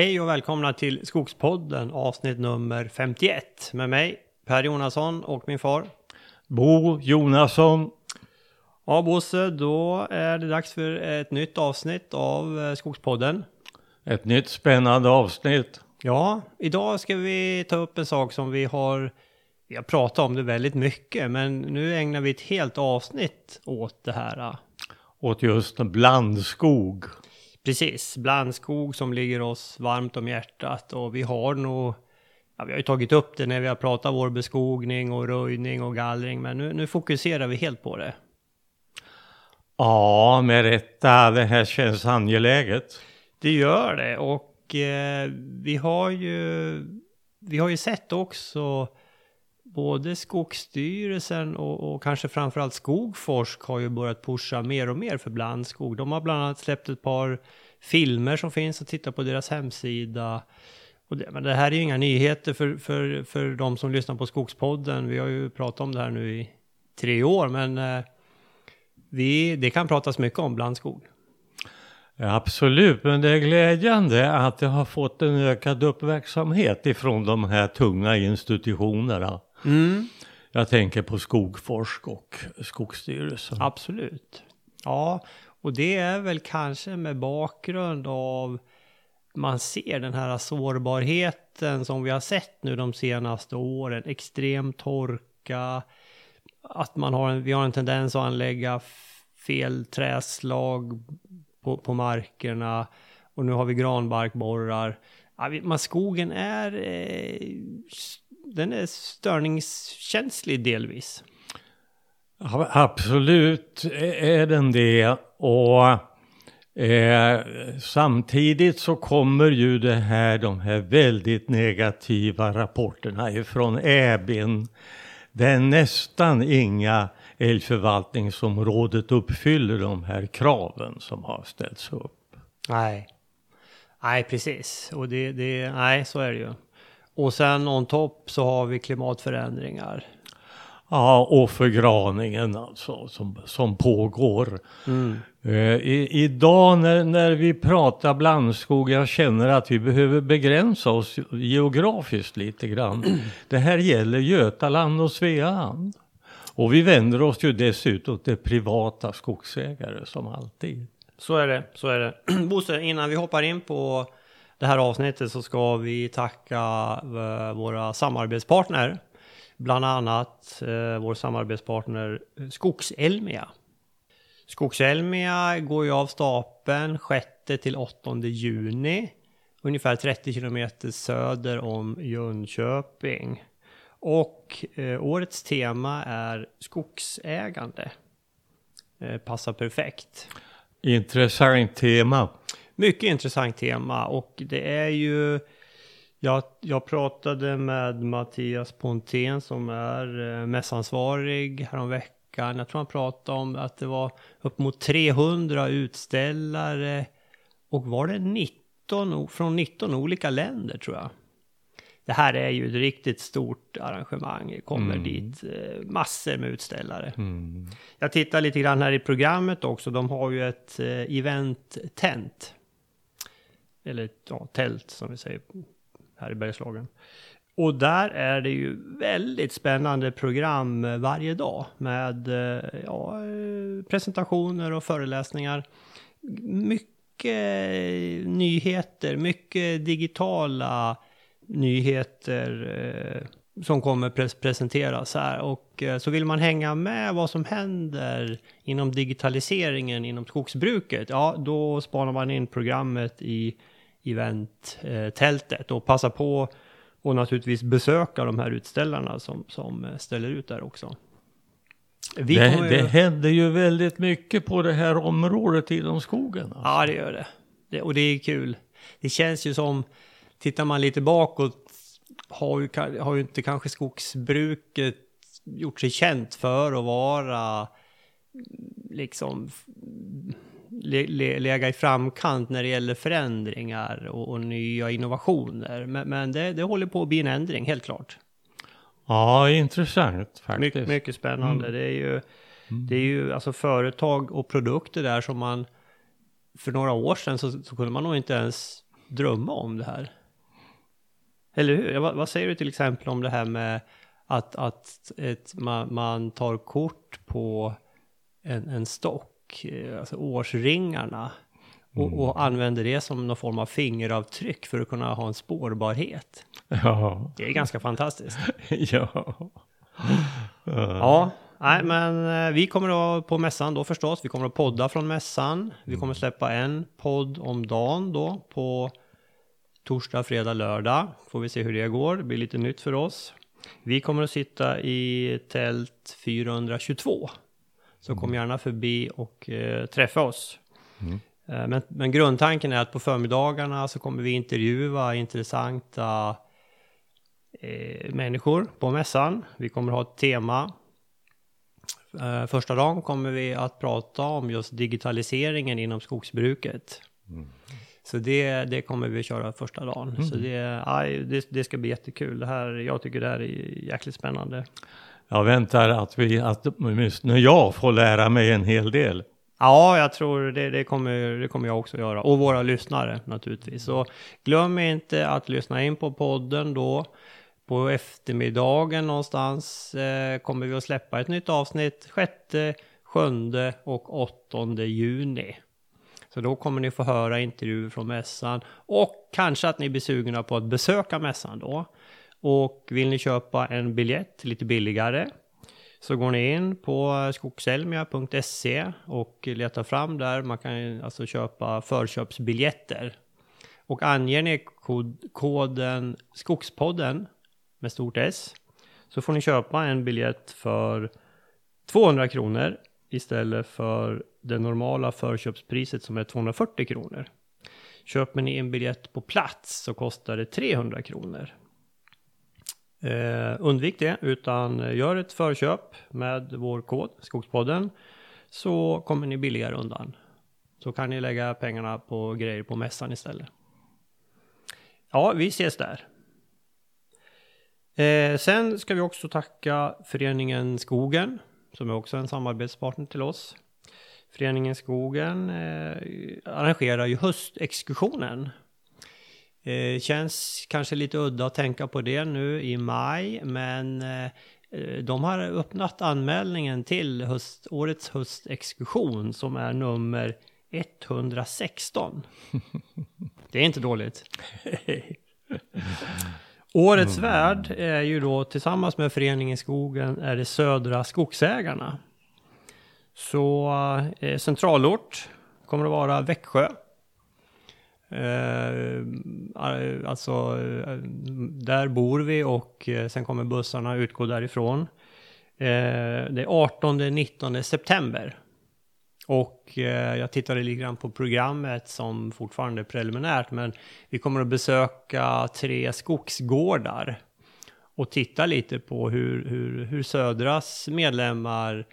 Hej och välkomna till Skogspodden avsnitt nummer 51 med mig Per Jonasson och min far. Bo Jonasson. Ja Bosse, då är det dags för ett nytt avsnitt av eh, Skogspodden. Ett nytt spännande avsnitt. Ja, idag ska vi ta upp en sak som vi har, vi har pratat om det väldigt mycket, men nu ägnar vi ett helt avsnitt åt det här. Åt just blandskog. Precis, blandskog som ligger oss varmt om hjärtat och vi har nog, ja, vi har ju tagit upp det när vi har pratat vår beskogning och röjning och gallring, men nu, nu fokuserar vi helt på det. Ja, med rätta, det här känns angeläget. Det gör det och eh, vi har ju, vi har ju sett också både Skogsstyrelsen och, och kanske framförallt Skogforsk har ju börjat pusha mer och mer för blandskog. De har bland annat släppt ett par filmer som finns att titta på deras hemsida. Och det, men det här är ju inga nyheter för, för, för de som lyssnar på Skogspodden. Vi har ju pratat om det här nu i tre år, men eh, vi, det kan pratas mycket om blandskog. Ja, absolut, men det är glädjande att det har fått en ökad uppmärksamhet ifrån de här tunga institutionerna. Mm. Jag tänker på Skogforsk och Skogsstyrelsen. Absolut. Ja, och det är väl kanske med bakgrund av man ser den här sårbarheten som vi har sett nu de senaste åren. Extrem torka, att man har en, vi har en tendens att anlägga fel träslag på, på markerna och nu har vi granbarkborrar. Ja, vi, man, skogen är eh, den är störningskänslig delvis. Ja, absolut är den det. Och eh, samtidigt så kommer ju det här, de här väldigt negativa rapporterna ifrån ÄBIN. Där nästan inga älgförvaltningsområdet uppfyller de här kraven som har ställts upp. Nej, nej precis. Och det, det, nej så är det ju. Och sen on topp så har vi klimatförändringar. Ja, och förgraningen alltså som, som pågår. Mm. Uh, i, idag när, när vi pratar blandskog, jag känner att vi behöver begränsa oss geografiskt lite grann. Det här gäller Götaland och Svealand. Och vi vänder oss ju dessutom till privata skogsägare som alltid. Så är det, så är det. Bosse, innan vi hoppar in på det här avsnittet så ska vi tacka eh, våra samarbetspartner. Bland annat eh, vår samarbetspartner Skogselmia. Skogselmia går ju av stapeln 6 till 8 juni. Ungefär 30 kilometer söder om Jönköping. Och eh, årets tema är skogsägande. Eh, passar perfekt. Intressant tema. Mycket intressant tema och det är ju jag, jag pratade med Mattias Pontén som är eh, mässansvarig häromveckan. Jag tror han pratade om att det var upp mot 300 utställare och var det 19 från 19 olika länder tror jag. Det här är ju ett riktigt stort arrangemang. Det kommer mm. dit eh, massor med utställare. Mm. Jag tittar lite grann här i programmet också. De har ju ett eh, event-tent eller ja, tält som vi säger här i Bergslagen. Och där är det ju väldigt spännande program varje dag med eh, ja, eh, presentationer och föreläsningar. Mycket nyheter, mycket digitala nyheter eh, som kommer pres presenteras här. Och så vill man hänga med vad som händer inom digitaliseringen inom skogsbruket, ja då spanar man in programmet i eventtältet och passar på och naturligtvis besöka de här utställarna som, som ställer ut där också. Vi det, ju... det händer ju väldigt mycket på det här området inom skogen. Alltså. Ja, det gör det. det. Och det är kul. Det känns ju som, tittar man lite bakåt, har ju, har ju inte kanske skogsbruket gjort sig känt för att vara liksom lägga i framkant när det gäller förändringar och, och nya innovationer. Men, men det, det, håller på att bli en ändring, helt klart. Ja, intressant faktiskt. My, mycket spännande. Mm. Det är ju, mm. det är ju alltså företag och produkter där som man för några år sedan så, så kunde man nog inte ens drömma om det här. Eller hur? Vad, vad säger du till exempel om det här med att, att ett, man, man tar kort på en, en stock, alltså årsringarna, och, och använder det som någon form av fingeravtryck för att kunna ha en spårbarhet. Ja. Det är ganska fantastiskt. ja. Ja, nej men eh, vi kommer att vara på mässan då förstås. Vi kommer att podda från mässan. Vi kommer att släppa en podd om dagen då på torsdag, fredag, lördag. Får vi se hur det går. Det blir lite nytt för oss. Vi kommer att sitta i tält 422. Så kom gärna förbi och eh, träffa oss. Eh, Men, men grundtanken är att på förmiddagarna så kommer vi intervjua intressanta eh, människor på mässan. Vi kommer ha ett tema. Eh, första dagen kommer vi att prata om just digitaliseringen inom skogsbruket. Så det, det kommer vi köra första dagen. Så det, aj, det, det ska bli jättekul. Det här, jag tycker det här är jäkligt spännande. Jag väntar att, vi, att åtminstone jag får lära mig en hel del. Ja, jag tror det, det, kommer, det kommer jag också göra. Och våra lyssnare naturligtvis. Så glöm inte att lyssna in på podden då. På eftermiddagen någonstans eh, kommer vi att släppa ett nytt avsnitt 6, 7 och 8 juni. Så då kommer ni få höra intervjuer från mässan och kanske att ni blir sugna på att besöka mässan då. Och vill ni köpa en biljett lite billigare så går ni in på skogselmia.se och letar fram där. Man kan alltså köpa förköpsbiljetter. Och anger ni kod, koden Skogspodden med stort S så får ni köpa en biljett för 200 kronor istället för det normala förköpspriset som är 240 kronor. Köper ni en biljett på plats så kostar det 300 kronor. Eh, undvik det, utan eh, gör ett förköp med vår kod, Skogspodden, så kommer ni billigare undan. Så kan ni lägga pengarna på grejer på mässan istället. Ja, vi ses där. Eh, sen ska vi också tacka Föreningen Skogen, som är också en samarbetspartner till oss. Föreningen Skogen eh, arrangerar ju höstexkursionen Eh, känns kanske lite udda att tänka på det nu i maj, men eh, de har öppnat anmälningen till höst, årets höstexkursion som är nummer 116. Det är inte dåligt. Årets värd är ju då tillsammans med Föreningen Skogen är det Södra Skogsägarna. Så eh, centralort kommer att vara Växjö. Eh, eh, alltså, eh, där bor vi och eh, sen kommer bussarna utgå därifrån. Eh, det är 18-19 september. Och eh, jag tittade lite grann på programmet som fortfarande är preliminärt, men vi kommer att besöka tre skogsgårdar och titta lite på hur, hur, hur Södras medlemmar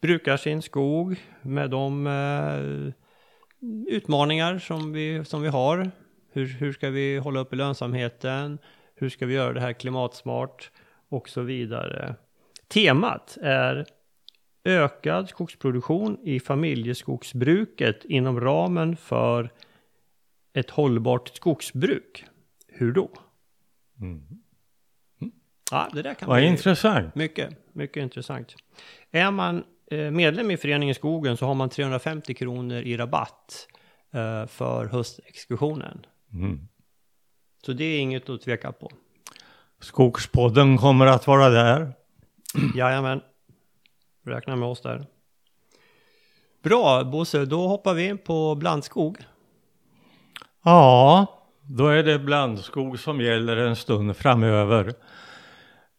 brukar sin skog med de eh, utmaningar som vi, som vi har. Hur, hur ska vi hålla uppe lönsamheten? Hur ska vi göra det här klimatsmart? Och så vidare. Temat är ökad skogsproduktion i familjeskogsbruket inom ramen för ett hållbart skogsbruk. Hur då? Mm. Ja, det där kan Vad bli intressant. mycket, mycket intressant. Är man medlem i Föreningen Skogen så har man 350 kronor i rabatt eh, för höstexkursionen. Mm. Så det är inget att tveka på. Skogspodden kommer att vara där. Jajamän. Räkna med oss där. Bra Bosse, då hoppar vi in på blandskog. Ja, då är det blandskog som gäller en stund framöver.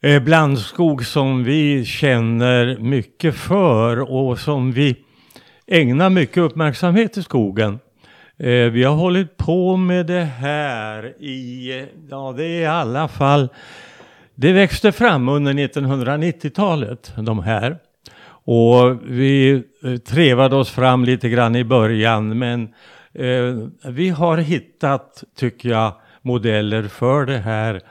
Eh, Blandskog som vi känner mycket för och som vi ägnar mycket uppmärksamhet i skogen. Eh, Vi har hållit på med det här i, ja det är i alla fall, det växte fram under 1990-talet, de här. Och vi eh, trevade oss fram lite grann i början men eh, vi har hittat, tycker jag, modeller för det här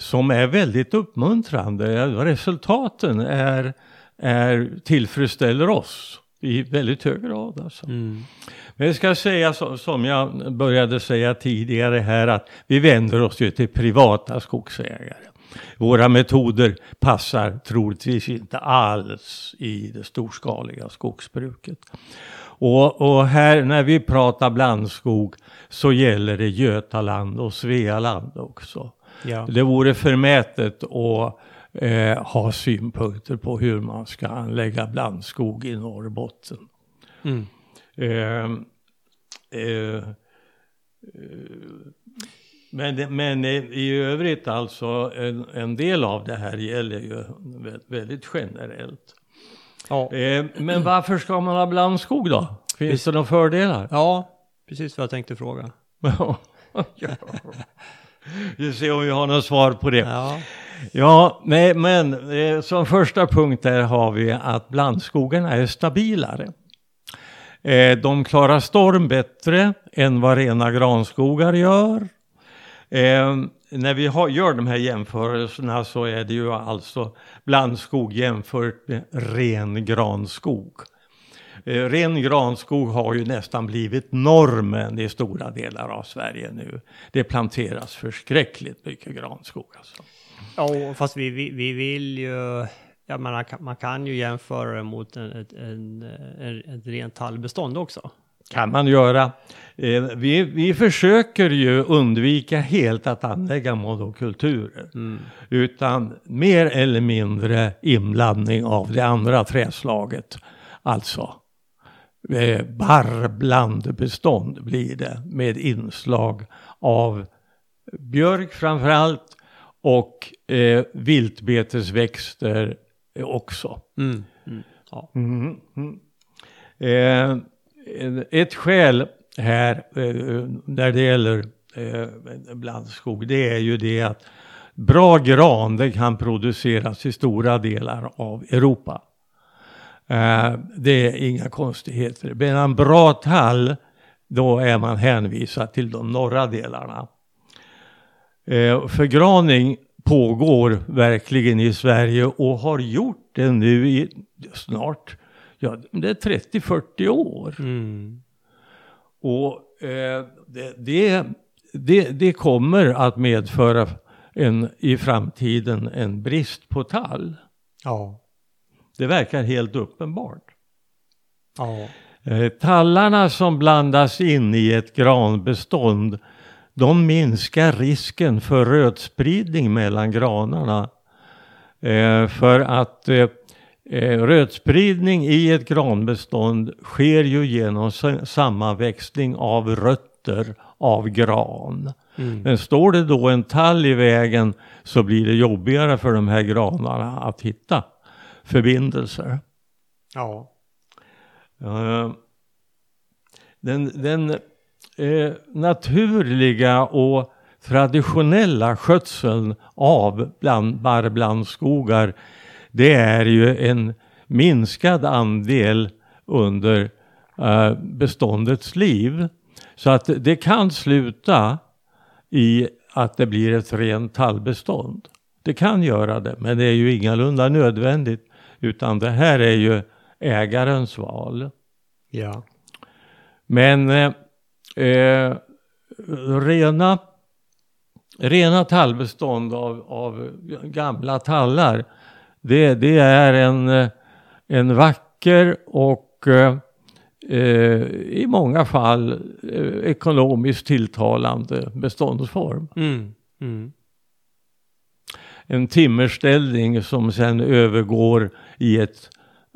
som är väldigt uppmuntrande. Resultaten är, är, tillfredsställer oss. i väldigt hög grad. Alltså. Mm. Men jag ska säga som jag började säga tidigare här att vi vänder oss ju till privata skogsägare. Våra metoder passar troligtvis inte alls i det storskaliga skogsbruket. Och, och här när vi pratar blandskog så gäller det Götaland och Svealand också. Ja. Det vore förmätet att eh, ha synpunkter på hur man ska anlägga blandskog i Norrbotten. Mm. Eh, eh, eh, men, men i- övrigt alltså en, en del av det här gäller ju vä- väldigt generellt. Ja. Eh, men varför ska man ha blandskog då? Finns det några fördelar? ja, precis vad jag tänkte fråga. ja. Vi ser om vi har något svar på det. Ja. Ja, nej, men eh, som första punkt där har vi att blandskogarna är stabilare. Eh, de klarar storm bättre än vad rena granskogar gör. Eh, när vi har, gör de här jämförelserna så är det ju alltså blandskog jämfört med ren granskog. Eh, ren granskog har ju nästan blivit normen i stora delar av Sverige nu. Det planteras förskräckligt mycket granskog alltså. Ja, fast vi, vi, vi vill ju... Ja, man, kan, man kan ju jämföra det mot en, en, en, ett rent tallbestånd också. kan man göra. Eh, vi, vi försöker ju undvika helt att anlägga monokulturer. Utan mer eller mindre inblandning av det andra träslaget. Alltså barrblandbestånd blir det med inslag av björk framförallt och eh, viltbetesväxter också. Mm. Mm. Ja. Mm, mm. Eh, ett skäl här eh, när det gäller eh, blandskog det är ju det att bra gran det kan produceras i stora delar av Europa. Eh, det är inga konstigheter. Medan bra tall då är man hänvisad till de norra delarna. Eh, förgraning pågår verkligen i Sverige och har gjort det nu i snart, ja det är 30-40 år. Mm. Och eh, det, det, det, det kommer att medföra en, i framtiden en brist på tall. Ja. Det verkar helt uppenbart. Ja. Eh, tallarna som blandas in i ett granbestånd de minskar risken för rötspridning mellan granarna. Eh, för att eh, rötspridning i ett granbestånd sker ju genom s- sammanväxning av rötter av gran. Mm. Men står det då en tall i vägen så blir det jobbigare för de här granarna att hitta förbindelser. Ja. Den, den eh, naturliga och traditionella skötseln av bland, barrblandskogar det är ju en minskad andel under eh, beståndets liv. Så att det kan sluta i att det blir ett rent tallbestånd. Det kan göra det, men det är ju ingalunda nödvändigt. Utan det här är ju ägarens val. Ja. Men eh, eh, rena, rena tallbestånd av, av gamla tallar, det, det är en, eh, en vacker och eh, eh, i många fall eh, ekonomiskt tilltalande beståndsform. Mm. Mm. En timmerställning som sen övergår i ett,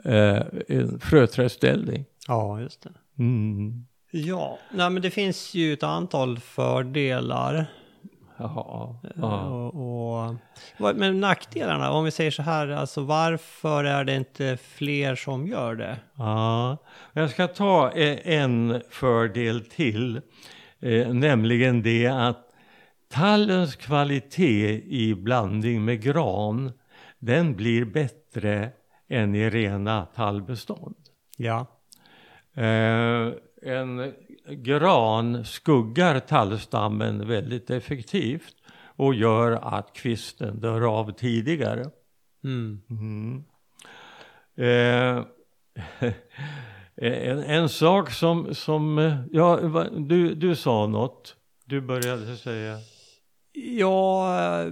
eh, en fröträdställning. Ja, just det. Mm. Ja, nej men det finns ju ett antal fördelar. Jaha, Eh, ja. Och, och, men nackdelarna, om vi säger så här, alltså varför är det inte fler som gör det? Ja, jag ska ta eh, en fördel till, eh, nämligen det att tallens kvalitet i blandning med gran, den blir bättre än i rena tallbestånd. Ja. Eh, en gran skuggar tallstammen väldigt effektivt och gör att kvisten dör av tidigare. Mm. Mm. Eh, En, en sak som, som eh, ja, du, du sa något. Du började säga. Ja,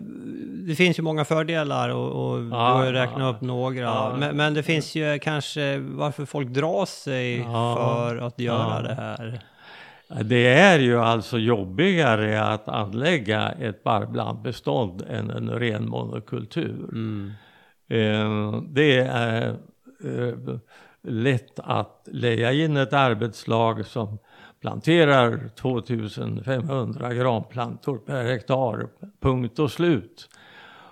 det finns ju många fördelar och, och du har ju räknat upp några. Ja, men, men, det finns ju kanske varför folk drar sig för att göra det här. Det är ju alltså jobbigare att anlägga ett barrblandbestånd än en ren monokultur. Mm. Eh, det är eh, lätt att lägga in ett arbetslag som planterar 2500 granplantor per hektar, punkt och slut.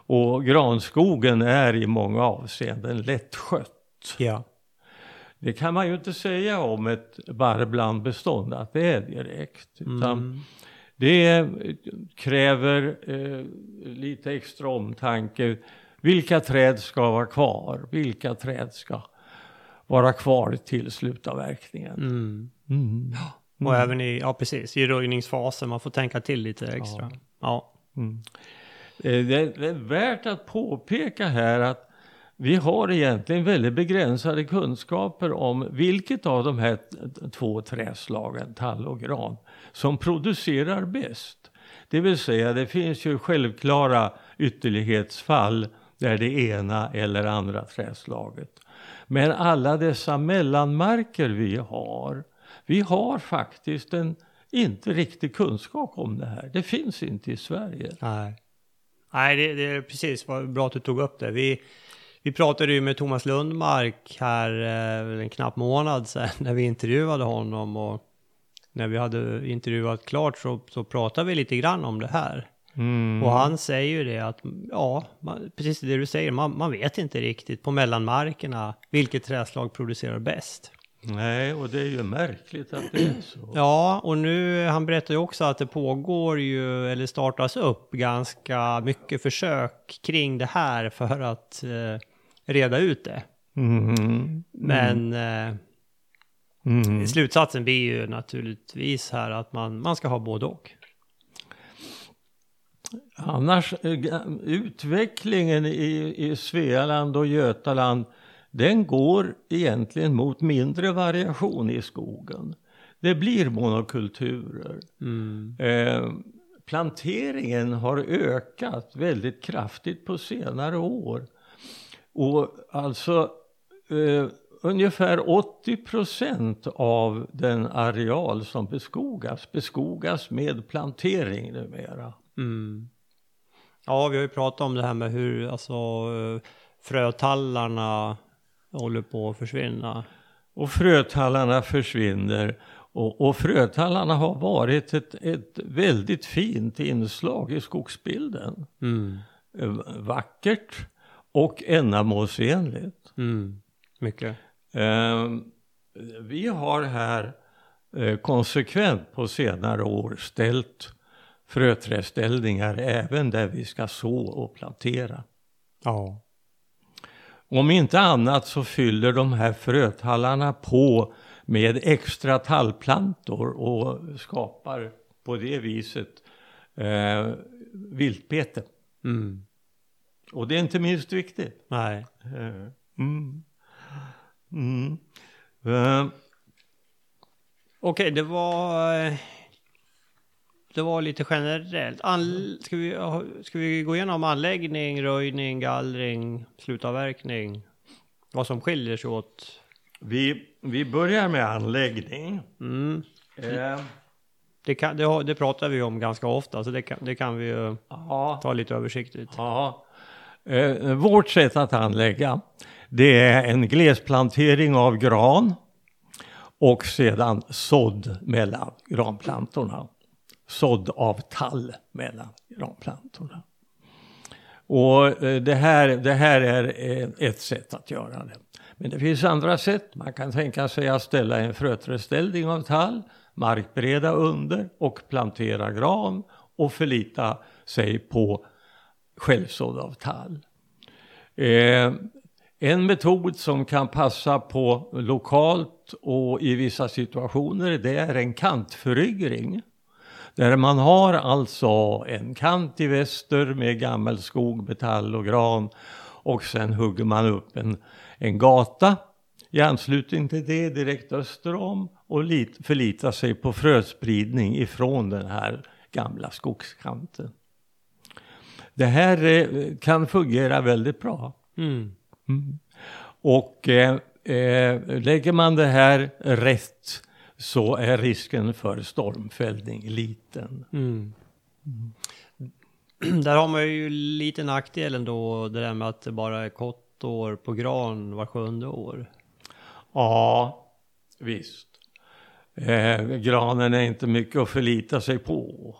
Och granskogen är i många avseenden lättskött. Ja. Det kan man ju inte säga om ett barrblandbestånd att det är direkt. Mm. Det kräver eh, lite extra omtanke. Vilka träd ska vara kvar? Vilka träd ska vara kvar till slutavverkningen? Mm. Mm. Och mm. även i, ja precis, i röjningsfasen, man får tänka till lite extra. Ja. Mm. Eh, det är värt att påpeka här att vi har egentligen väldigt begränsade kunskaper om vilket av de här två träslagen, tall och gran, som producerar bäst. Det vill säga, det finns ju självklara ytterlighetsfall där det ena eller andra träslaget. Men alla dessa mellanmarker vi har, vi har faktiskt en inte riktig kunskap om det här. Det finns inte i Sverige. Nej, Nej det, det är precis bra att du tog upp det. Vi, vi pratade ju med Thomas Lundmark här eh, en knapp månad sedan när vi intervjuade honom och när vi hade intervjuat klart så, så pratade vi lite grann om det här. Mm. Och han säger ju det att, ja, man, precis det du säger, man, man vet inte riktigt på mellanmarkerna vilket träslag producerar bäst. Nej, och det är ju märkligt att det är så. Ja, och nu, han berättar ju också att det pågår ju, eller startas upp ganska mycket försök kring det här för att eh, reda ut det. Mm. Men eh, mm. slutsatsen blir ju naturligtvis här att man, man ska ha både och. Annars, eh, utvecklingen i, i Svealand och Götaland, den går egentligen mot mindre variation i skogen. Det blir monokulturer. Mm. Eh, planteringen har ökat väldigt kraftigt på senare år. Och alltså eh, ungefär 80 procent av den areal som beskogas beskogas med plantering numera. Mm. Ja, vi har ju pratat om det här med hur alltså, frötallarna håller på att försvinna. Och frötallarna försvinner. Och, och frötallarna har varit ett, ett väldigt fint inslag i skogsbilden. Mm. Eh, vackert och ändamålsenligt. Mm, mycket. Eh, vi har här eh, konsekvent på senare år ställt fröträdställningar även där vi ska så och plantera. Ja. Om inte annat så fyller de här frötallarna på med extra tallplantor och skapar på det viset eh, viltbete. Mm. Och det är inte minst viktigt. Nej. Eh, mm. Mm. Uh. Okej, okay, det var... Det var lite generellt. An, ska, vi, ska vi gå igenom anläggning, röjning, gallring, slutavverkning? Vad som skiljer sig åt? Vi, vi börjar med anläggning. Mm. Uh. Det, kan, det, det, pratar vi om ganska ofta, så det kan, det kan vi ju ta lite översiktligt. Ja. Eh, vårt sätt att anlägga det är en glesplantering av gran och sedan sådd mellan granplantorna. Sådd av tall mellan granplantorna. Och eh, det här, det här är eh, ett sätt att göra det. Men det finns andra sätt. Man kan tänka sig att ställa en fröträdställning av tall, markbereda under och plantera gran och förlita sig på självsådd av tall. Eh, en metod som kan passa på lokalt och i vissa situationer det är en kantföryngring. Där man har alltså en kant i väster med gammelskog, metall och gran och sen hugger man upp en, en gata i anslutning till det direkt öster om och lit, förlita sig på fröspridning ifrån den här gamla skogskanten. Det här eh, kan fungera väldigt bra. Mm. Mm. Och eh, eh, lägger man det här rätt så är risken för stormfällning liten. Mm. Där har man ju lite nackdelen då, det där med att det bara är kottår på gran var sjunde år. Ja, visst. Eh, granen är inte mycket att förlita sig på.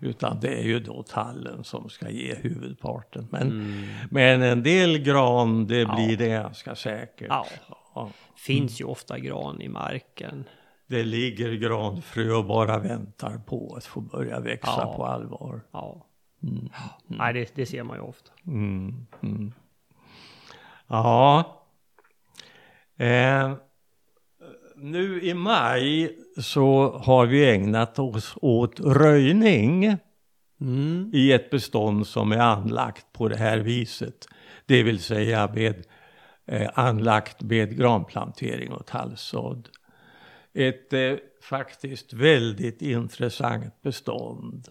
Utan det är ju då tallen som ska ge huvudparten. Men, Mm. men en del gran, det Ja. blir det ganska säkert. Ja. Ja. Finns ju ofta gran i marken. Det ligger granfrö och bara väntar på att få börja växa Ja. på allvar. Ja. Mm. Nej, det, det ser man ju ofta. Mm. Mm. Ja. Eh, nu i maj så har vi ägnat oss åt röjning Mm. i ett bestånd som är anlagt på det här viset. Det vill säga med eh, anlagt med granplantering och tallsådd. Ett eh, faktiskt väldigt intressant bestånd.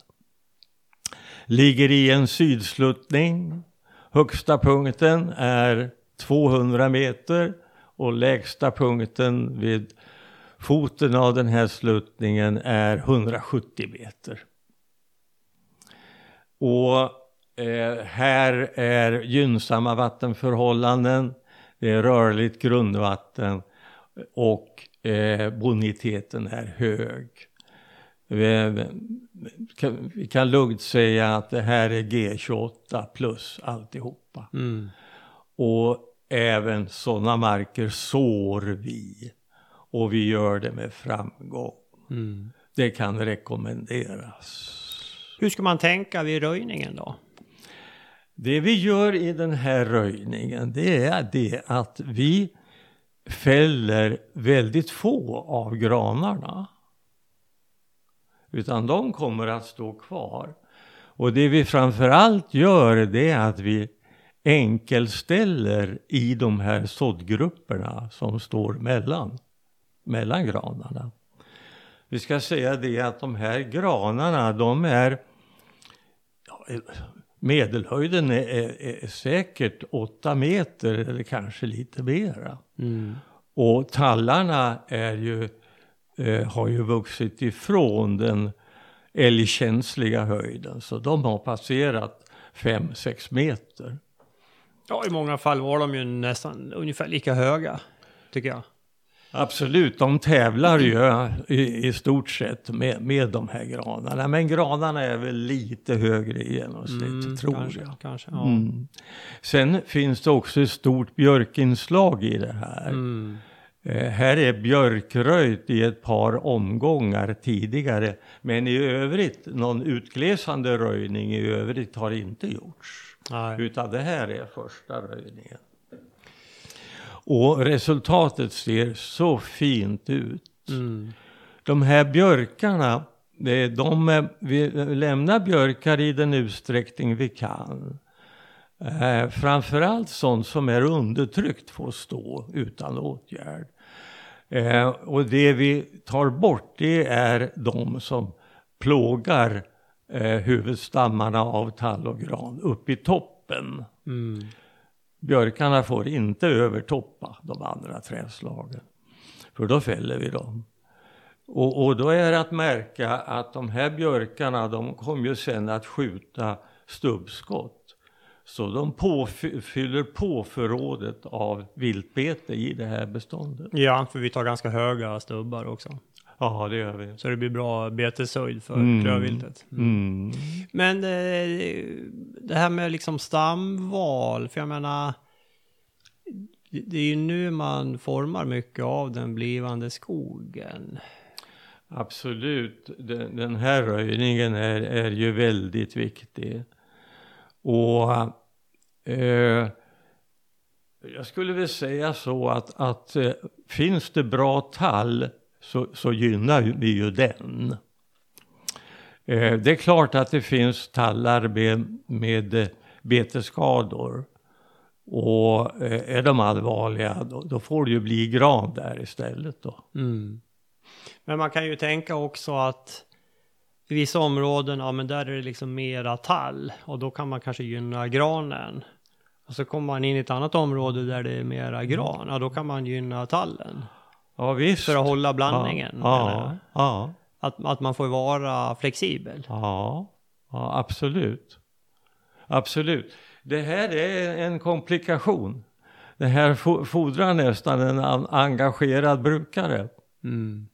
Ligger i en sydsluttning. Högsta punkten är 200 meter och lägsta punkten vid foten av den här sluttningen är 170 meter. Och eh, här är gynnsamma vattenförhållanden, det är rörligt grundvatten och boniteten är hög. Vi, kan, vi kan lugnt säga att det här är G28 plus alltihopa. Mm. Och även sådana marker sår vi. Och vi gör det med framgång. Mm. Det kan rekommenderas. Hur ska man tänka vid röjningen då? Det vi gör i den här röjningen det är det att vi fäller väldigt få av granarna. Utan de kommer att stå kvar. Och det vi framförallt gör det är att vi enkelställer i de här såddgrupperna som står mellan, mellan granarna. Vi ska säga det att de här granarna de är medelhöjden är, är, är säkert åtta meter eller kanske lite mera. Mm. Och tallarna är ju, eh, har ju vuxit ifrån den älgkänsliga höjden. Så de har passerat 5-6 meter. Ja, i många fall var de ju nästan ungefär lika höga, tycker jag. Absolut, de tävlar ju i, i stort sett med, med de här granarna. Men granarna är väl lite högre i genomsnitt, tror Mm, kanske, jag. Kanske, ja. Mm. Sen finns det också ett stort björkinslag i det här. Mm. Eh, här är björkröjt i ett par omgångar tidigare. Men i övrigt, någon utglesande röjning i övrigt har inte gjorts. Nej. Utan det här är första röjningen. Och resultatet ser så fint ut. Mm. De här björkarna, de, eh, vi lämnar björkar i den utsträckning vi kan. Eh, framförallt sånt som är undertryckt får stå utan åtgärd. Eh, och det vi tar bort det är de som plågar eh, huvudstammarna av tall och gran upp i toppen. Mm. Björkarna får inte övertoppa de andra trädslagen. För då fäller vi dem. Och, och då är det att märka att de här björkarna de kommer ju sen att skjuta stubbskott. Så de påfyller fyller på förrådet av viltbete i det här beståndet. Ja, för vi tar ganska höga stubbar också. Ja, det gör vi. Så det blir bra beteshöjd för Mm. klövviltet. Mm. Men det, det här med liksom stamval, för jag menar, det är ju nu man formar mycket av den blivande skogen. Absolut, den, den här röjningen är, är ju väldigt viktig. Och eh, jag skulle väl säga så att, att eh, finns det bra tall så, så gynnar vi ju den. Eh, det är klart att det finns tallar med, med eh, betesskador. Och eh, är de allvarliga då, då får det ju bli gran där istället då. Mm. Men man kan ju tänka också att i vissa områden, ja men där är det liksom mera tall och då kan man kanske gynna granen. Och så kommer man in i ett annat område där det är mera gran, ja då kan man gynna tallen. Ja visst. För att hålla blandningen. Ja, ja, Att, att man får vara flexibel. ja, ja, absolut. Absolut. Det här är en komplikation. Det här fo- fordrar nästan en engagerad brukare. Mm.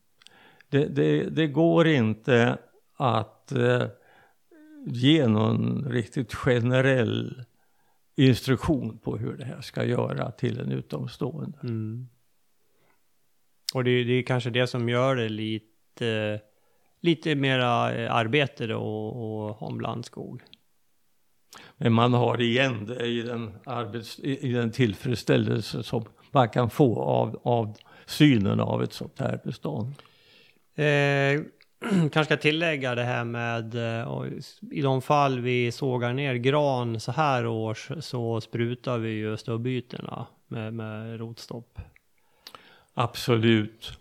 Det, det, det går inte att eh, ge någon riktigt generell instruktion på hur det här ska göra till en utomstående. Mm. Och det, är- det är kanske det som gör det lite, lite mera eh, arbete då och, och ha en blandskog. Men man har igen det i den, arbets, i, den tillfredsställelse som man kan få av, av synen av ett sånt här bestånd. Eh, kanske ska tillägga det här med eh, i de fall vi sågar ner gran så här års så sprutar vi ju stubbytorna med, med rotstopp. Absolut.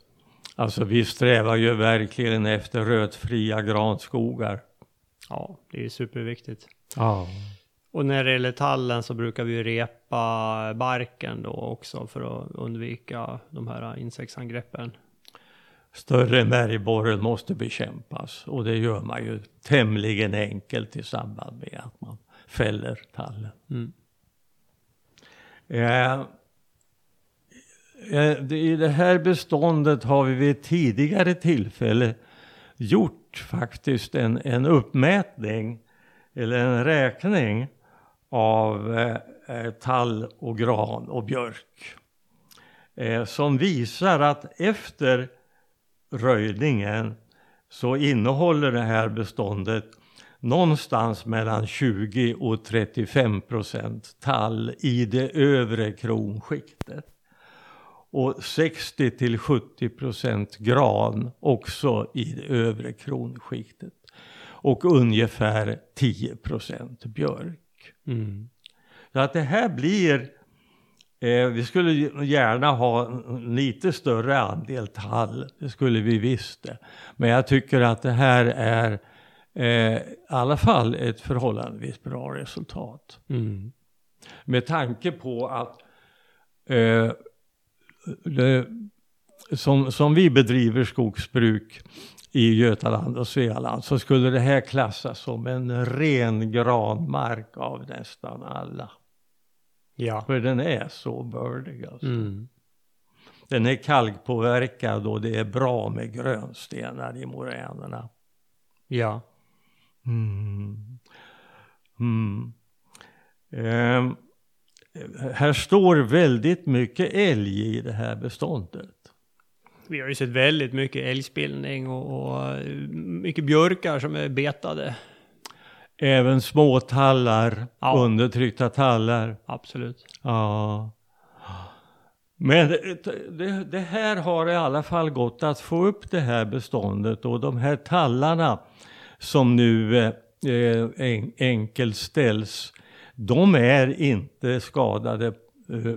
Alltså vi strävar ju verkligen efter rötfria granskogar. Ja, det är ju superviktigt. Ja. Och när det gäller tallen så brukar vi repa barken då också för att undvika de här insektsangreppen. Större märgborren måste bekämpas och det gör man ju tämligen enkelt i samband med att man fäller tallen. Mm. Eh, Eh, I det här beståndet har vi vid ett tidigare tillfälle gjort faktiskt en, en uppmätning eller en räkning av eh, eh, tall och gran och björk. Eh, som visar att efter röjningen så innehåller det här beståndet någonstans mellan 20 och 35 procent tall i det övre kronskiktet. Och 60 till 70 procent gran också i det övre kronskiktet. Och ungefär 10 procent björk. Mm. Så att det här blir, eh, vi skulle gärna ha en lite större andel tall, det skulle vi visst det. Men jag tycker att det här är eh, i alla fall ett förhållandevis bra resultat. Mm. Med tanke på att eh, det, som, som vi bedriver skogsbruk i Götaland och Svealand så skulle det här klassas som en ren granmark av nästan alla. Ja. För den är så bördig alltså. Mm. Den är kalkpåverkad och det är bra med grönstenar i moränerna. Ja. Mm. Mm. Ehm, här står väldigt mycket älg i det här beståndet. Vi har ju sett väldigt mycket älgspillning och, och mycket björkar som är betade. Även småtallar, Ja. undertryckta tallar. Absolut. Ja. Men det, det, det här har i alla fall gått att få upp det här beståndet och de här tallarna som nu eh, eh, en, enkelt ställs, de är inte skadade. Eh,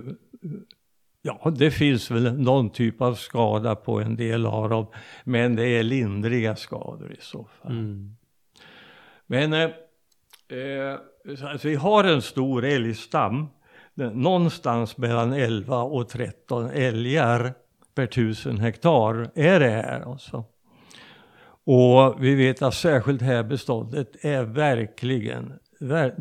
ja, det finns väl någon typ av skada på en del av dem, men det är lindriga skador i så fall. Mm. Men eh, så alltså, vi har en stor älgstam. Någonstans mellan 11 och 13 älgar per tusen hektar är det här alltså. Och vi vet att särskilt det här beståndet är verkligen, ver- det,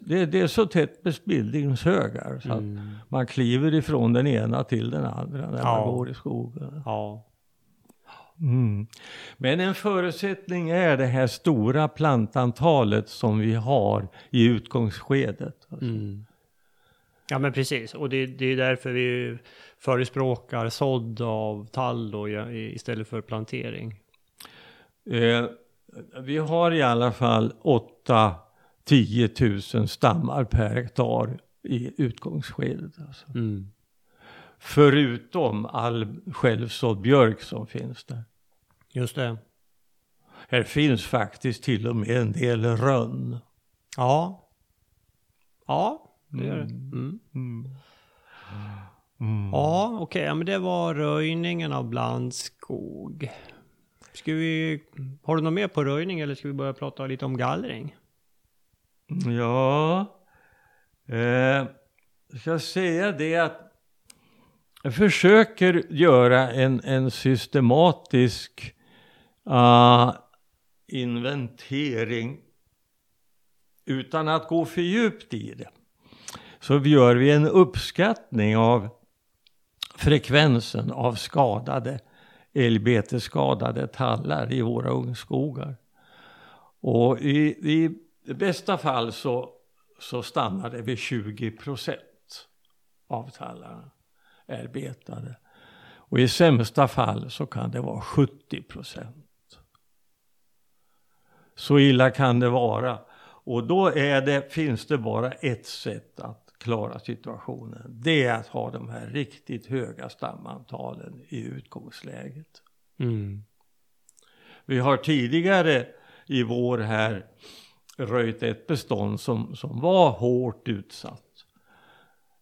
det, det, är så tätt bespillningshögar så att Mm. man kliver ifrån den ena till den andra när Ja. man går i skogen. Ja. Mm. Men en förutsättning är det här stora plantantalet som vi har i utgångsskedet. Alltså. Mm. Ja men precis, och det, det är därför vi förespråkar sådd av tall då istället för plantering. Eh, vi har i alla fall 8-10 000 stammar per hektar i utgångsskedet. Alltså. Mm. Förutom all självsådd björk som finns där. Just det. Här finns faktiskt till och med en del rönn. Ja. Ja, det gör det. Mm. Mm. Ja, okej, ja, men det var röjningen av blandskog. Ska vi, har du något mer på röjning eller ska vi börja prata lite om gallring? Ja, eh, ska jag säga det att jag försöker göra en, en systematisk uh, inventering utan att gå för djupt i det. Så gör vi en uppskattning av frekvensen av skadade älgbetesskadade tallar i våra ungskogar. Och i, i bästa fall så, så stannar det vid 20 procent av tallarna är betade. Och i sämsta fall så kan det vara 70 procent. Så illa kan det vara. Och då är det, finns det bara ett sätt att klara situationen. Det är att ha de här riktigt höga stamantalen i utgångsläget. Mm. Vi har tidigare i vår här röjt ett bestånd som, som var hårt utsatt.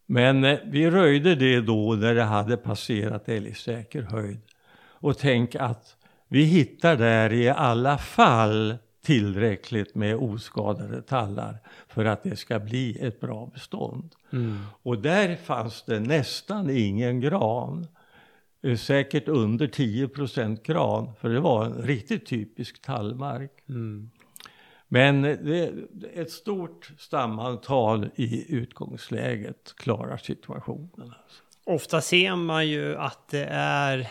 Men eh, vi röjde det då när det hade passerat älgsäker höjd. Och tänk att vi hittar där i alla fall tillräckligt med oskadade tallar för att det ska bli ett bra bestånd. Mm. Och där fanns det nästan ingen gran. Eh, Säkert under 10% gran, för det var en riktigt typisk tallmark. Mm. Men det, ett stort stamantal i utgångsläget klarar situationen. Alltså. Ofta ser man ju att det är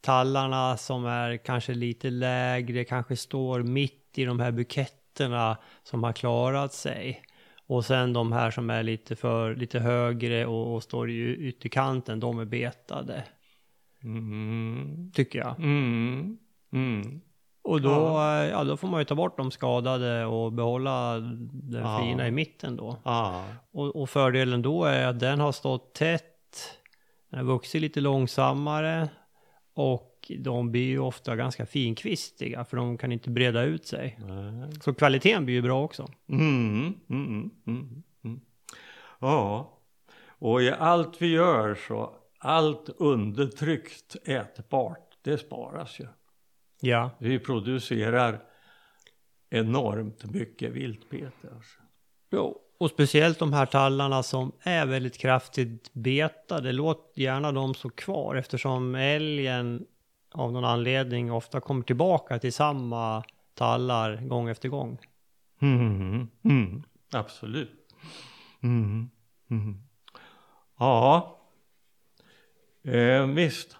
tallarna som är kanske lite lägre, kanske står mitt i de här buketterna som har klarat sig. Och sen de här som är lite för lite högre och, och står i ytterkanten, de är betade. Mm. Tycker jag. Mm. Mm. Och då, ja. då får man ju ta bort de skadade och behålla den Ja. fina i mitten då. Ah. Och, och fördelen då är att den har stått tätt, den har vuxit lite långsammare och de blir ju ofta ganska finkvistiga för de kan inte breda ut sig. Nej. Så kvaliteten blir ju bra också. Mm, mm, mm, mm. Ja, och i allt vi gör så, allt undertryckt ätbart, det sparas ju. Ja. Vi producerar enormt mycket viltbete. Alltså. Jo. Och speciellt de här tallarna som är väldigt kraftigt betade, låt gärna dem stå kvar eftersom älgen av någon anledning ofta kommer tillbaka till samma tallar gång efter gång. Mm, mm, absolut. Mm, mm. Ja, eh, visst.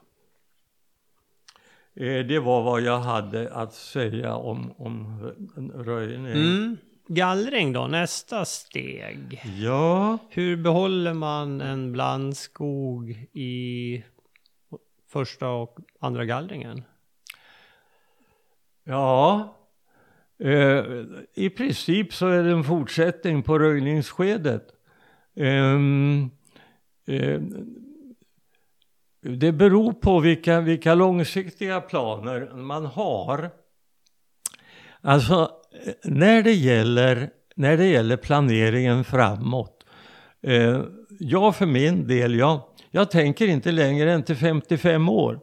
Eh, det var vad jag hade att säga om, om rö- röjning. Mm. Gallring då, nästa steg. Ja, Hur behåller man en blandskog i första och andra gallringen? ja. Eh, I princip så är det en fortsättning på röjningsskedet. Ehm, eh, det beror på vilka, vilka långsiktiga planer man har. Alltså, när det gäller, när det gäller planeringen framåt. Eh, jag för min del, jag, jag tänker inte längre än till 55 år.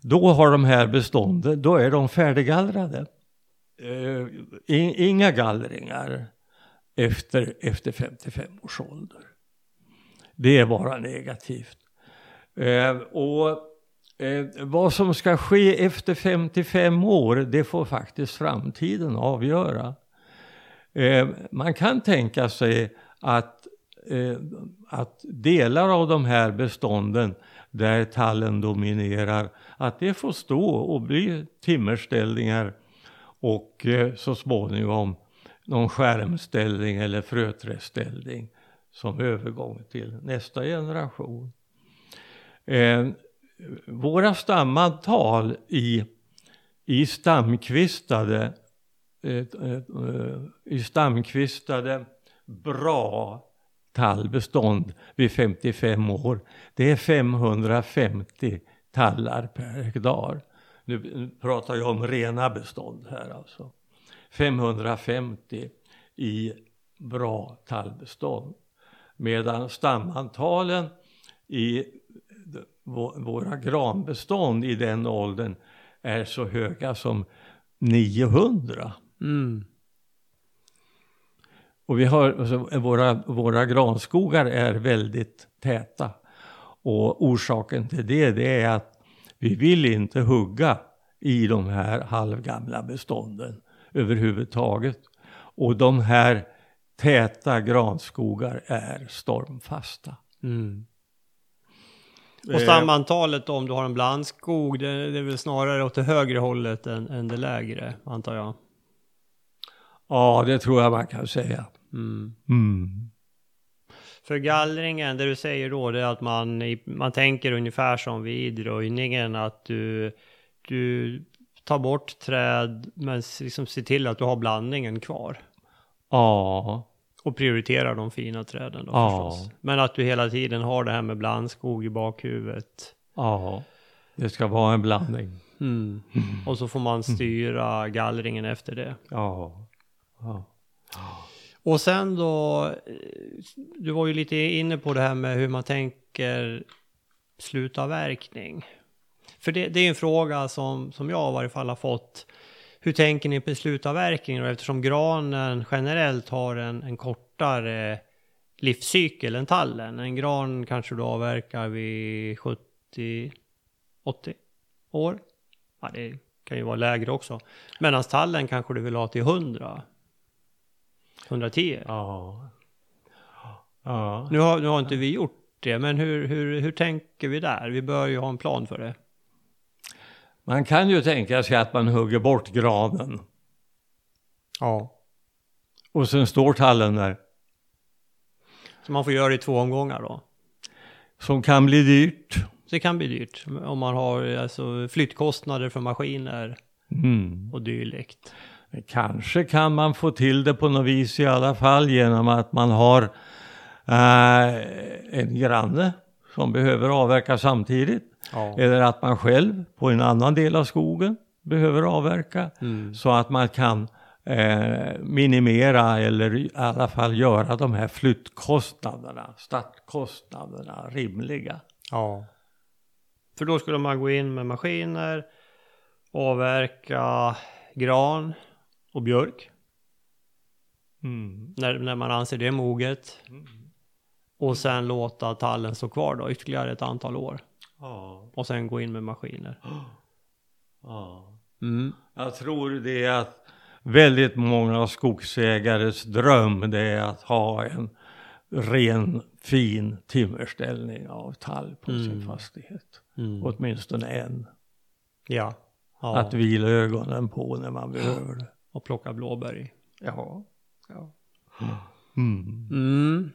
Då har de här bestånden, då är de färdiggallrade. Eh, in, inga gallringar efter, efter 55 års ålder. Det är bara negativt. Eh, och eh, vad som ska ske efter 55 år, det får faktiskt framtiden avgöra. Eh, man kan tänka sig att, eh, att delar av de här bestånden där tallen dominerar, att det får stå och bli timmerställningar och eh, så småningom någon skärmställning eller fröträdställning som övergång till nästa generation. Eh, våra stammantal i, i stamkvistade eh, eh, eh, i stamkvistade bra tallbestånd vid 55 år. Det är 550 tallar per hektar. Nu nu pratar jag om rena bestånd här alltså. 550 i bra tallbestånd. Medan stamantalen i våra granbestånd i den åldern är så höga som 900. Mm. Och vi har, alltså, våra, våra granskogar är väldigt täta. Och orsaken till det, det är att vi vill inte hugga i de här halvgamla bestånden överhuvudtaget. Och de här täta granskogar är stormfasta. Mm. Och stamantalet om du har en blandskog, det, det är väl snarare åt det högre hållet än, än det lägre, antar jag? Ja, det tror jag man kan säga. Mm. Mm. För gallringen, det du säger då, det är att man, man tänker ungefär som vid röjningen, att du, du tar bort träd, men liksom ser till att du har blandningen kvar. Ja. Och prioriterar de fina träden då Ja. förstås. Men att du hela tiden har det här med blandskog i bakhuvudet. Ja. Det ska vara en blandning. Mm. Och så får man styra gallringen efter det. Ja. ja. Och sen då, eh, du var ju lite inne på det här med hur man tänker slutavverkning. För det, det är en fråga som, som jag i varje fall har fått. Hur tänker ni på slutavverkning? Och eftersom granen generellt har en, en kortare livscykel än tallen. En gran kanske du avverkar vid 70, 80 år. Ja, det kan ju vara lägre också. Medan tallen kanske du vill ha till 100. 110. Ja. Ja. Nu har, nu har inte vi gjort det, men hur, hur, hur tänker vi där? Vi bör ju ha en plan för det. Man kan ju tänka sig att man hugger bort granen Ja. och sen står tallen där. Så man får göra det i två omgångar då. Som kan bli dyrt. Så det kan bli dyrt om man har alltså flyttkostnader för maskiner Mm. och dylikt. Kanske kan man få till det på något vis i alla fall genom att man har eh, en granne som behöver avverka samtidigt. Ja. Eller att man själv på en annan del av skogen behöver avverka. Mm. Så att man kan eh, minimera eller i alla fall göra de här flyttkostnaderna, startkostnaderna rimliga. ja. För då skulle man gå in med maskiner, avverka gran och björk. Mm. När, när man anser det moget. Och sen låta tallen stå kvar då ytterligare ett antal år. Ja. Och sen gå in med maskiner. ja. Mm. Jag tror det är att väldigt många skogsägares dröm det är att ha en ren fin timmerställning av tall på sin Mm. fastighet. Mm. Åtminstone en. Ja. ja. Att vila ögonen på när man behöver det. Och plocka blåbär i. Ja. Ja. Mm.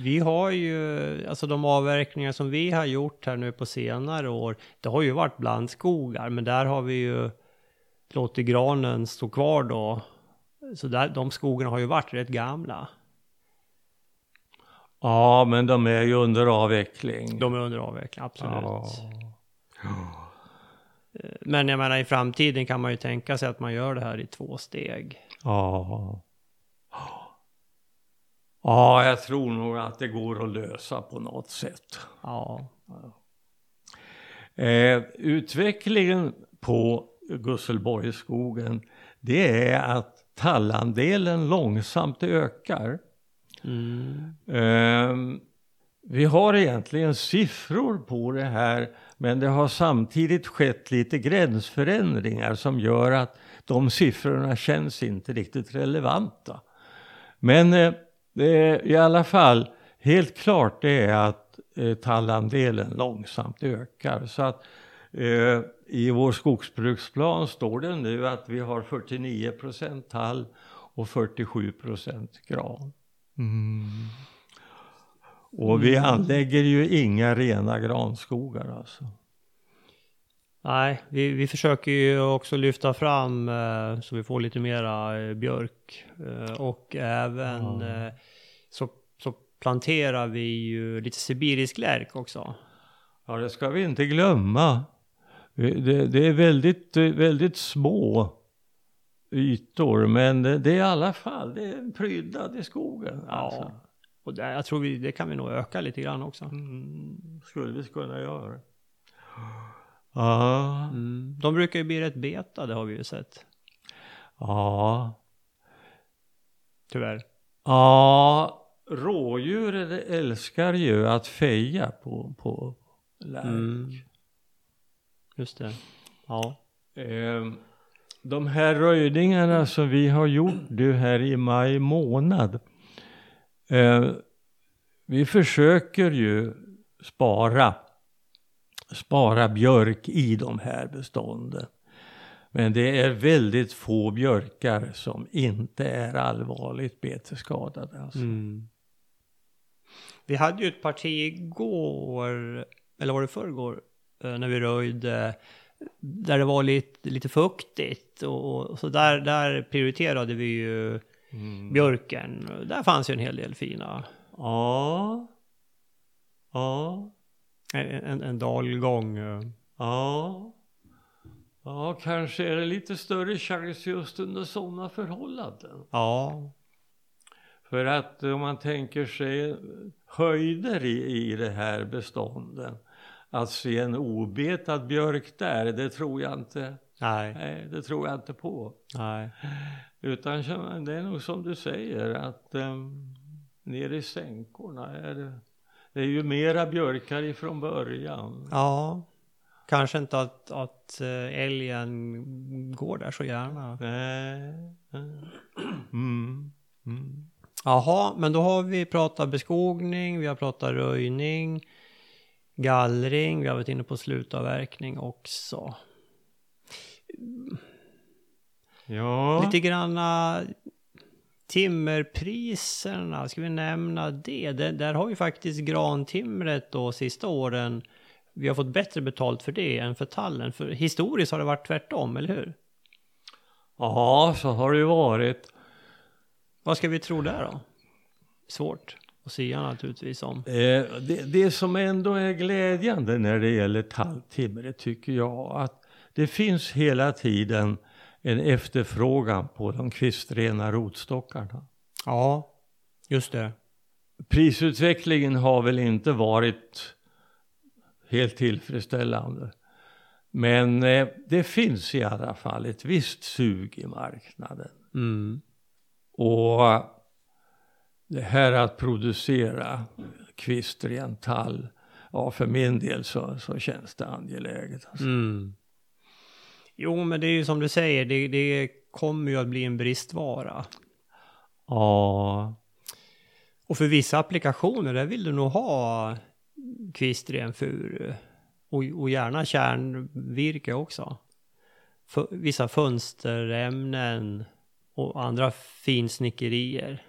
Vi har ju, alltså de avverkningar som vi har gjort här nu på senare år, det har ju varit blandskogar, men där har vi ju låtit granen stå kvar då. Så där, de skogarna har ju varit rätt gamla. Ja, men de är ju under avveckling. De är under avveckling, absolut. Ja. Men jag menar i framtiden kan man ju tänka sig att man gör det här i två steg. Ja. Ja, jag tror nog att det går att lösa på något sätt. Ja. Eh, utvecklingen på Gusselborgsskogen det är att tallandelen långsamt ökar. Mm. Eh, vi har egentligen siffror på det här men det har samtidigt skett lite gränsförändringar som gör att de siffrorna känns inte riktigt relevanta. Men eh, det är i alla fall helt klart det är att eh, tallandelen långsamt ökar. Så att eh, i vår skogsbruksplan står det nu att vi har 49 procent tall och 47 procent gran. Och vi anlägger ju inga rena granskogar alltså. Nej, vi, vi försöker ju också lyfta fram eh, så vi får lite mera eh, björk. Eh, och även Ja. eh, så, så planterar vi ju lite sibirisk lärk också. Ja, det ska vi inte glömma. Det, det är väldigt, väldigt små ytor, men det, det är i alla fall det är prydnad i skogen. Alltså. Och det, jag tror vi, det kan vi nog öka lite grann också. Mm, skulle vi kunna göra. Ja. Mm. De brukar ju bli rätt betade har vi ju sett. Ja. Tyvärr. Ja. Rådjur älskar ju att feja på, på lärk. Mm. Just det. Ja. Eh, de här röjningarna som vi har gjort nu här i maj månad. Eh, vi försöker ju spara, spara björk i de här bestånden. Men det är väldigt få björkar som inte är allvarligt betesskadade. Alltså. Mm. Vi hade ju ett parti igår, eller var det förrgår, eh, när vi röjde, där det var lite, lite fuktigt. Och, så där, där prioriterade vi ju mm. björken. Där fanns ju en hel del fina. Ja. Ja. En, en, dalgång. Eh. Ja. Ja, kanske är det lite större chans just under sådana förhållanden. Ja. För att om man tänker sig höjder i, i det här bestånden. Att se en obetad björk där, det tror jag inte. Nej. Nej det tror jag inte på. Nej. Utan det är nog som du säger att um, nere i sänkorna är det, det är ju mera björkar ifrån början. Ja. Kanske inte att, att eh, älgen går där så gärna. Nej. Mm. Mm. Jaha, men då har vi pratat beskogning, vi har pratat röjning, gallring, vi har varit inne på slutavverkning också. Ja. Lite granna timmerpriserna, ska vi nämna det? det? Där har ju faktiskt grantimret då sista åren, vi har fått bättre betalt för det än för tallen. För historiskt har det varit tvärtom, eller hur? Ja, så har det ju varit. Vad ska vi tro där då? Svårt att säga naturligtvis om. Eh, det, det som ändå är glädjande när det gäller talltimmer tycker jag att det finns hela tiden en efterfrågan på de kvistrena rotstockarna. Ja, just det. Prisutvecklingen har väl inte varit helt tillfredsställande. Men eh, det finns i alla fall ett visst sug i marknaden. Mm. Och det här att producera kvistren tall, ja för min del så, så känns det angeläget. Alltså. Mm. Jo men det är ju som du säger, det, det kommer ju att bli en bristvara. Ja. Och för vissa applikationer där vill du nog ha kvistren furu. Och, och gärna kärnvirke också. För, vissa fönsterämnen och andra finsnickerier.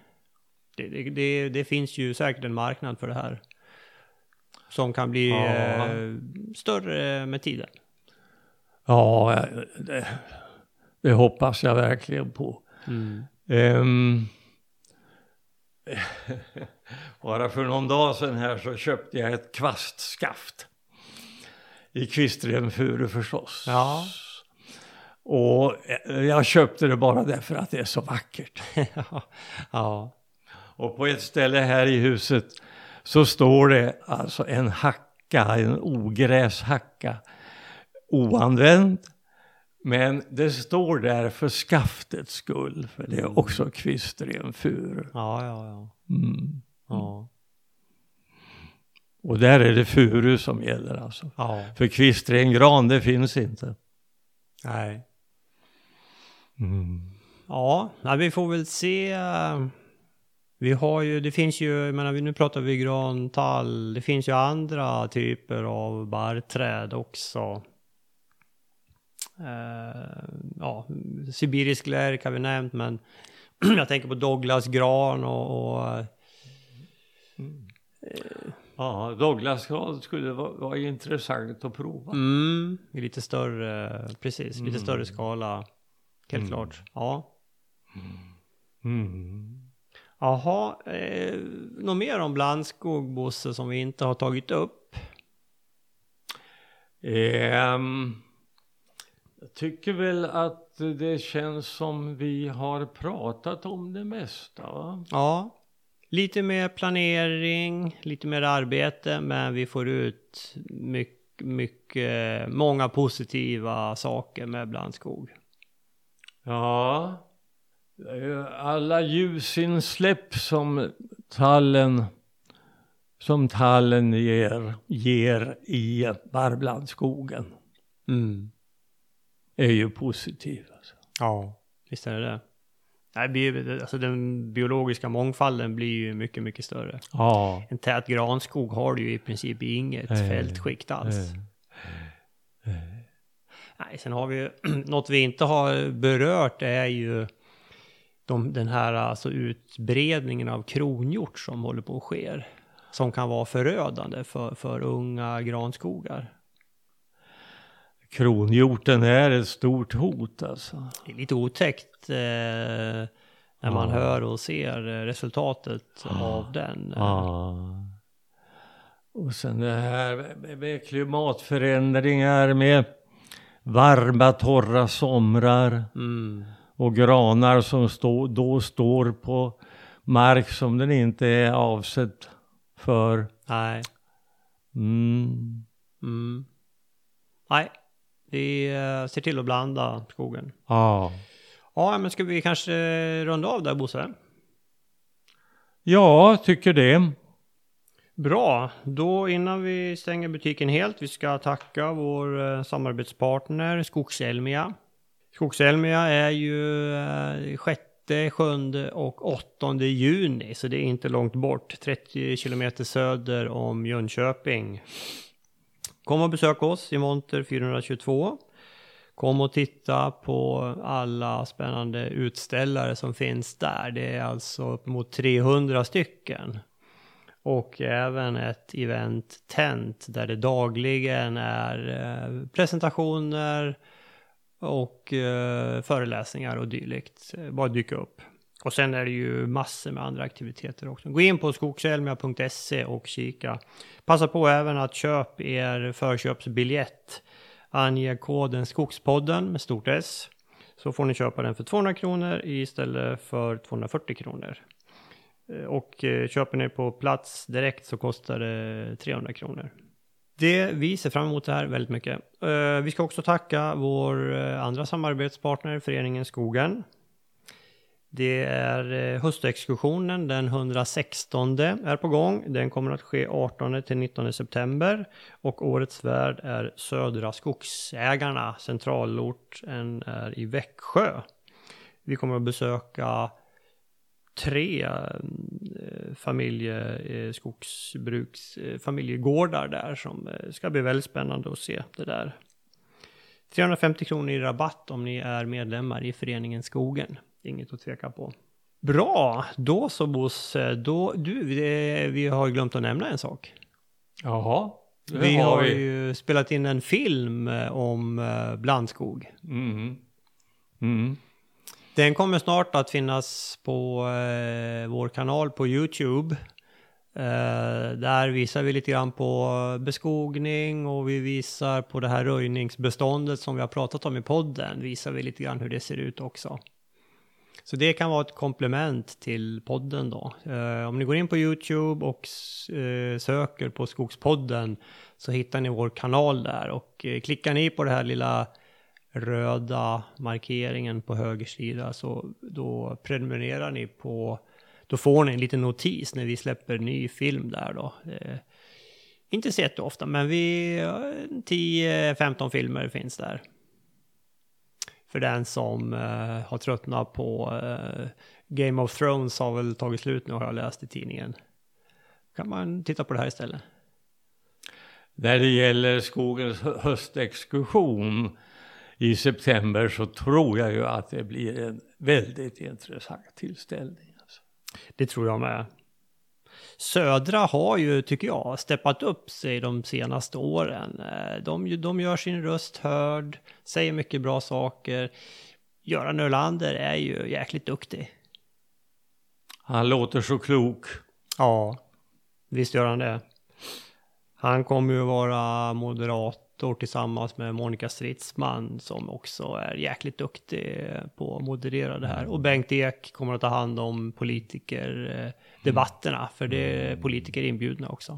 Det, det, det, det, finns ju säkert en marknad för det här. Som kan bli ja. eh, större med tiden. Ja, det, det, hoppas jag verkligen på. Mm. Um, bara för någon dag sedan här så köpte jag ett kvastskaft. I kvistremfuru förstås. Ja. Och jag köpte det bara därför att det är så vackert. ja. Och på ett ställe här i huset så står det alltså en hacka, en ogräshacka, oanvänd. Men det står där för skaftets skull, för det är mm. också kvistremfuru. Ja, ja, ja. Mm. ja. Och där är det furu som gäller alltså. Ja. För kvistrengran, det finns inte. Nej. Mm. Ja, vi får väl se. Vi har ju, det finns ju, jag menar nu pratar vi grantall, det finns ju andra typer av barrträd också. Uh, ja, sibirisk lärk har vi nämnt, men jag tänker på Douglasgran och... och mm. ja, Douglasgran skulle vara, vara, intressant att prova. Mm, i lite större, precis, mm. lite större skala. Helt mm. klart. Ja. Mm. Jaha, eh, något mer om blandskog, Bosse, som vi inte har tagit upp? Um, jag tycker väl att det känns som vi har pratat om det mesta. Va? Ja. Lite mer planering, lite mer arbete, men vi får ut mycket, mycket, många positiva saker med blandskog. Ja, alla ljusinsläpp som tallen, som tallen ger, ger i barrblandskogen Mm. Är ju positiva. Alltså. Ja, visst är det det. Nej, alltså den biologiska mångfalden blir ju mycket, mycket större. Ja. En tät granskog har du ju i princip inget Nej. fältskikt alls. Eh, Nej, sen har vi ju, något vi inte har berört är ju de, den här alltså utbredningen av kronhjort som håller på att ske. Som kan vara förödande för, för unga granskogar. Kronhjorten är ett stort hot alltså. Det är lite otäckt eh, när man Ja. hör och ser resultatet av den. Ja. Och sen det här med- med klimatförändringar, med varma torra somrar Mm. och granar som stå, då står på mark som den inte är avsedd för. Nej. Mm. Mm. Nej, vi eh, ser till att blanda skogen. Ja. Ja, men ska vi kanske runda av där Bosse? ja, tycker det. Bra, då innan vi stänger butiken helt, vi ska tacka vår eh, samarbetspartner Skogselmia. Skogselmia är ju eh, 6, 7 och 8 juni, så det är inte långt bort. 30 kilometer söder om Jönköping. Kom och besök oss i monter 422. Kom och titta på alla spännande utställare som finns där. Det är alltså uppemot 300 stycken. Och även ett event tent där det dagligen är eh, presentationer och eh, föreläsningar och dylikt. Eh, bara dyka upp. Och sen är det ju massor med andra aktiviteter också. Gå in på skogselmia.se och kika. Passa på även att köpa er förköpsbiljett. Ange koden Skogspodden med stort S. Så får ni köpa den för 200 kronor istället för 240 kronor. Eh, och eh, köper ni på plats direkt så kostar det 300 kronor. Det, vi ser fram emot det här väldigt mycket. Eh, vi ska också tacka vår andra samarbetspartner, Föreningen Skogen. Det är eh, höstexkursionen den 116 är på gång. Den kommer att ske 18 till 19 september. Och årets värd är Södra Skogsägarna. Centralorten är i Växjö. Vi kommer att besöka tre familjeskogsbruks familje, eh, skogsbruks, familjegårdar där som ska bli väldigt spännande att se det där. 350 kronor i rabatt om ni är medlemmar i föreningen Skogen. Inget att tveka på. Bra, då så Bosse. Då, du, vi, har glömt att nämna en sak. Jaha. Vi har ju spelat in en film eh, om eh, blandskog. Mm. Mm. Den kommer snart att finnas på eh, vår kanal på YouTube. Eh, där visar vi lite grann på beskogning och vi visar på det här röjningsbeståndet som vi har pratat om i podden. Visar vi lite grann hur det ser ut också. Så det kan vara ett komplement till podden då. Eh, om ni går in på YouTube och eh, söker på Skogspodden så hittar ni vår kanal där och eh, klickar ni på det här lilla röda markeringen på höger sida så då prenumererar ni på då får ni en liten notis när vi släpper ny film där då. Eh, inte så jätteofta men vi 10-15 filmer finns där. För den som eh, har tröttnat på eh, Game of Thrones har väl tagit slut nu har jag läst i tidningen. Kan man titta på det här istället. När det gäller skogens hö- höstexkursion i september så tror jag ju att det blir en väldigt intressant tillställning. Alltså. Det tror jag med. Södra har ju, tycker jag, steppat upp sig de senaste åren. Eh, De, de gör sin röst hörd, säger mycket bra saker. Göran Ölander är ju jäkligt duktig. Han låter så klok. Ja, visst gör han det. Han kommer ju vara moderat kommentator tillsammans med Monica Stridsman som också är jäkligt duktig på att moderera det här. Och Bengt Ek kommer att ta hand om politikerdebatterna, för det är politiker inbjudna också.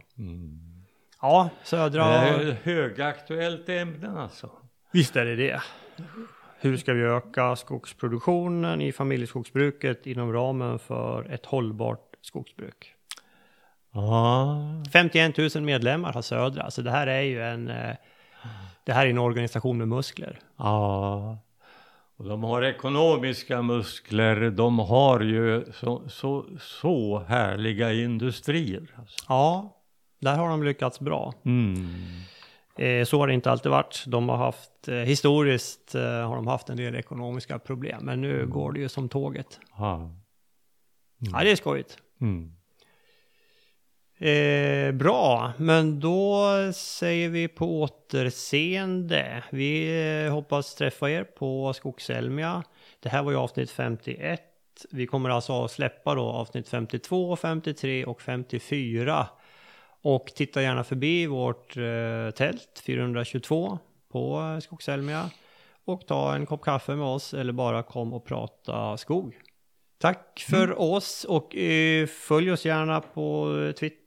Ja, södra... Högaktuellt ämne alltså. Visst är det det. Hur ska vi öka skogsproduktionen i familjeskogsbruket inom ramen för ett hållbart skogsbruk? Ja, 51 000 medlemmar har Södra, så det här är ju en, eh, det här är en organisation med muskler. ja. Och de har ekonomiska muskler, de har ju så, så, så härliga industrier. Alltså. Ja, där har de lyckats bra. Mm. Eh, så har det inte alltid varit. De har haft, eh, historiskt eh, har de haft en del ekonomiska problem, men nu går det ju som tåget. Ja. Ja, det är skojigt. Mm. Eh, bra, men då säger vi på återseende. Vi eh, hoppas träffa er på Skogselmia. Det här var ju avsnitt 51. Vi kommer alltså att släppa då avsnitt 52, 53 och 54. Och titta gärna förbi vårt eh, tält 422 på eh, Skogselmia. Och ta en kopp kaffe med oss eller bara kom och prata skog. Tack för oss och eh, följ oss gärna på Twitter,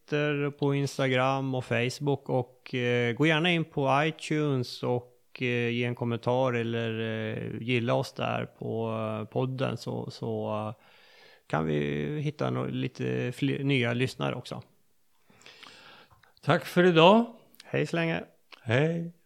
på Instagram och Facebook och eh, gå gärna in på iTunes och eh, ge en kommentar eller eh, gilla oss där på podden så, så kan vi hitta no lite fler, nya lyssnare också. Tack för idag. Hej så länge! Hej!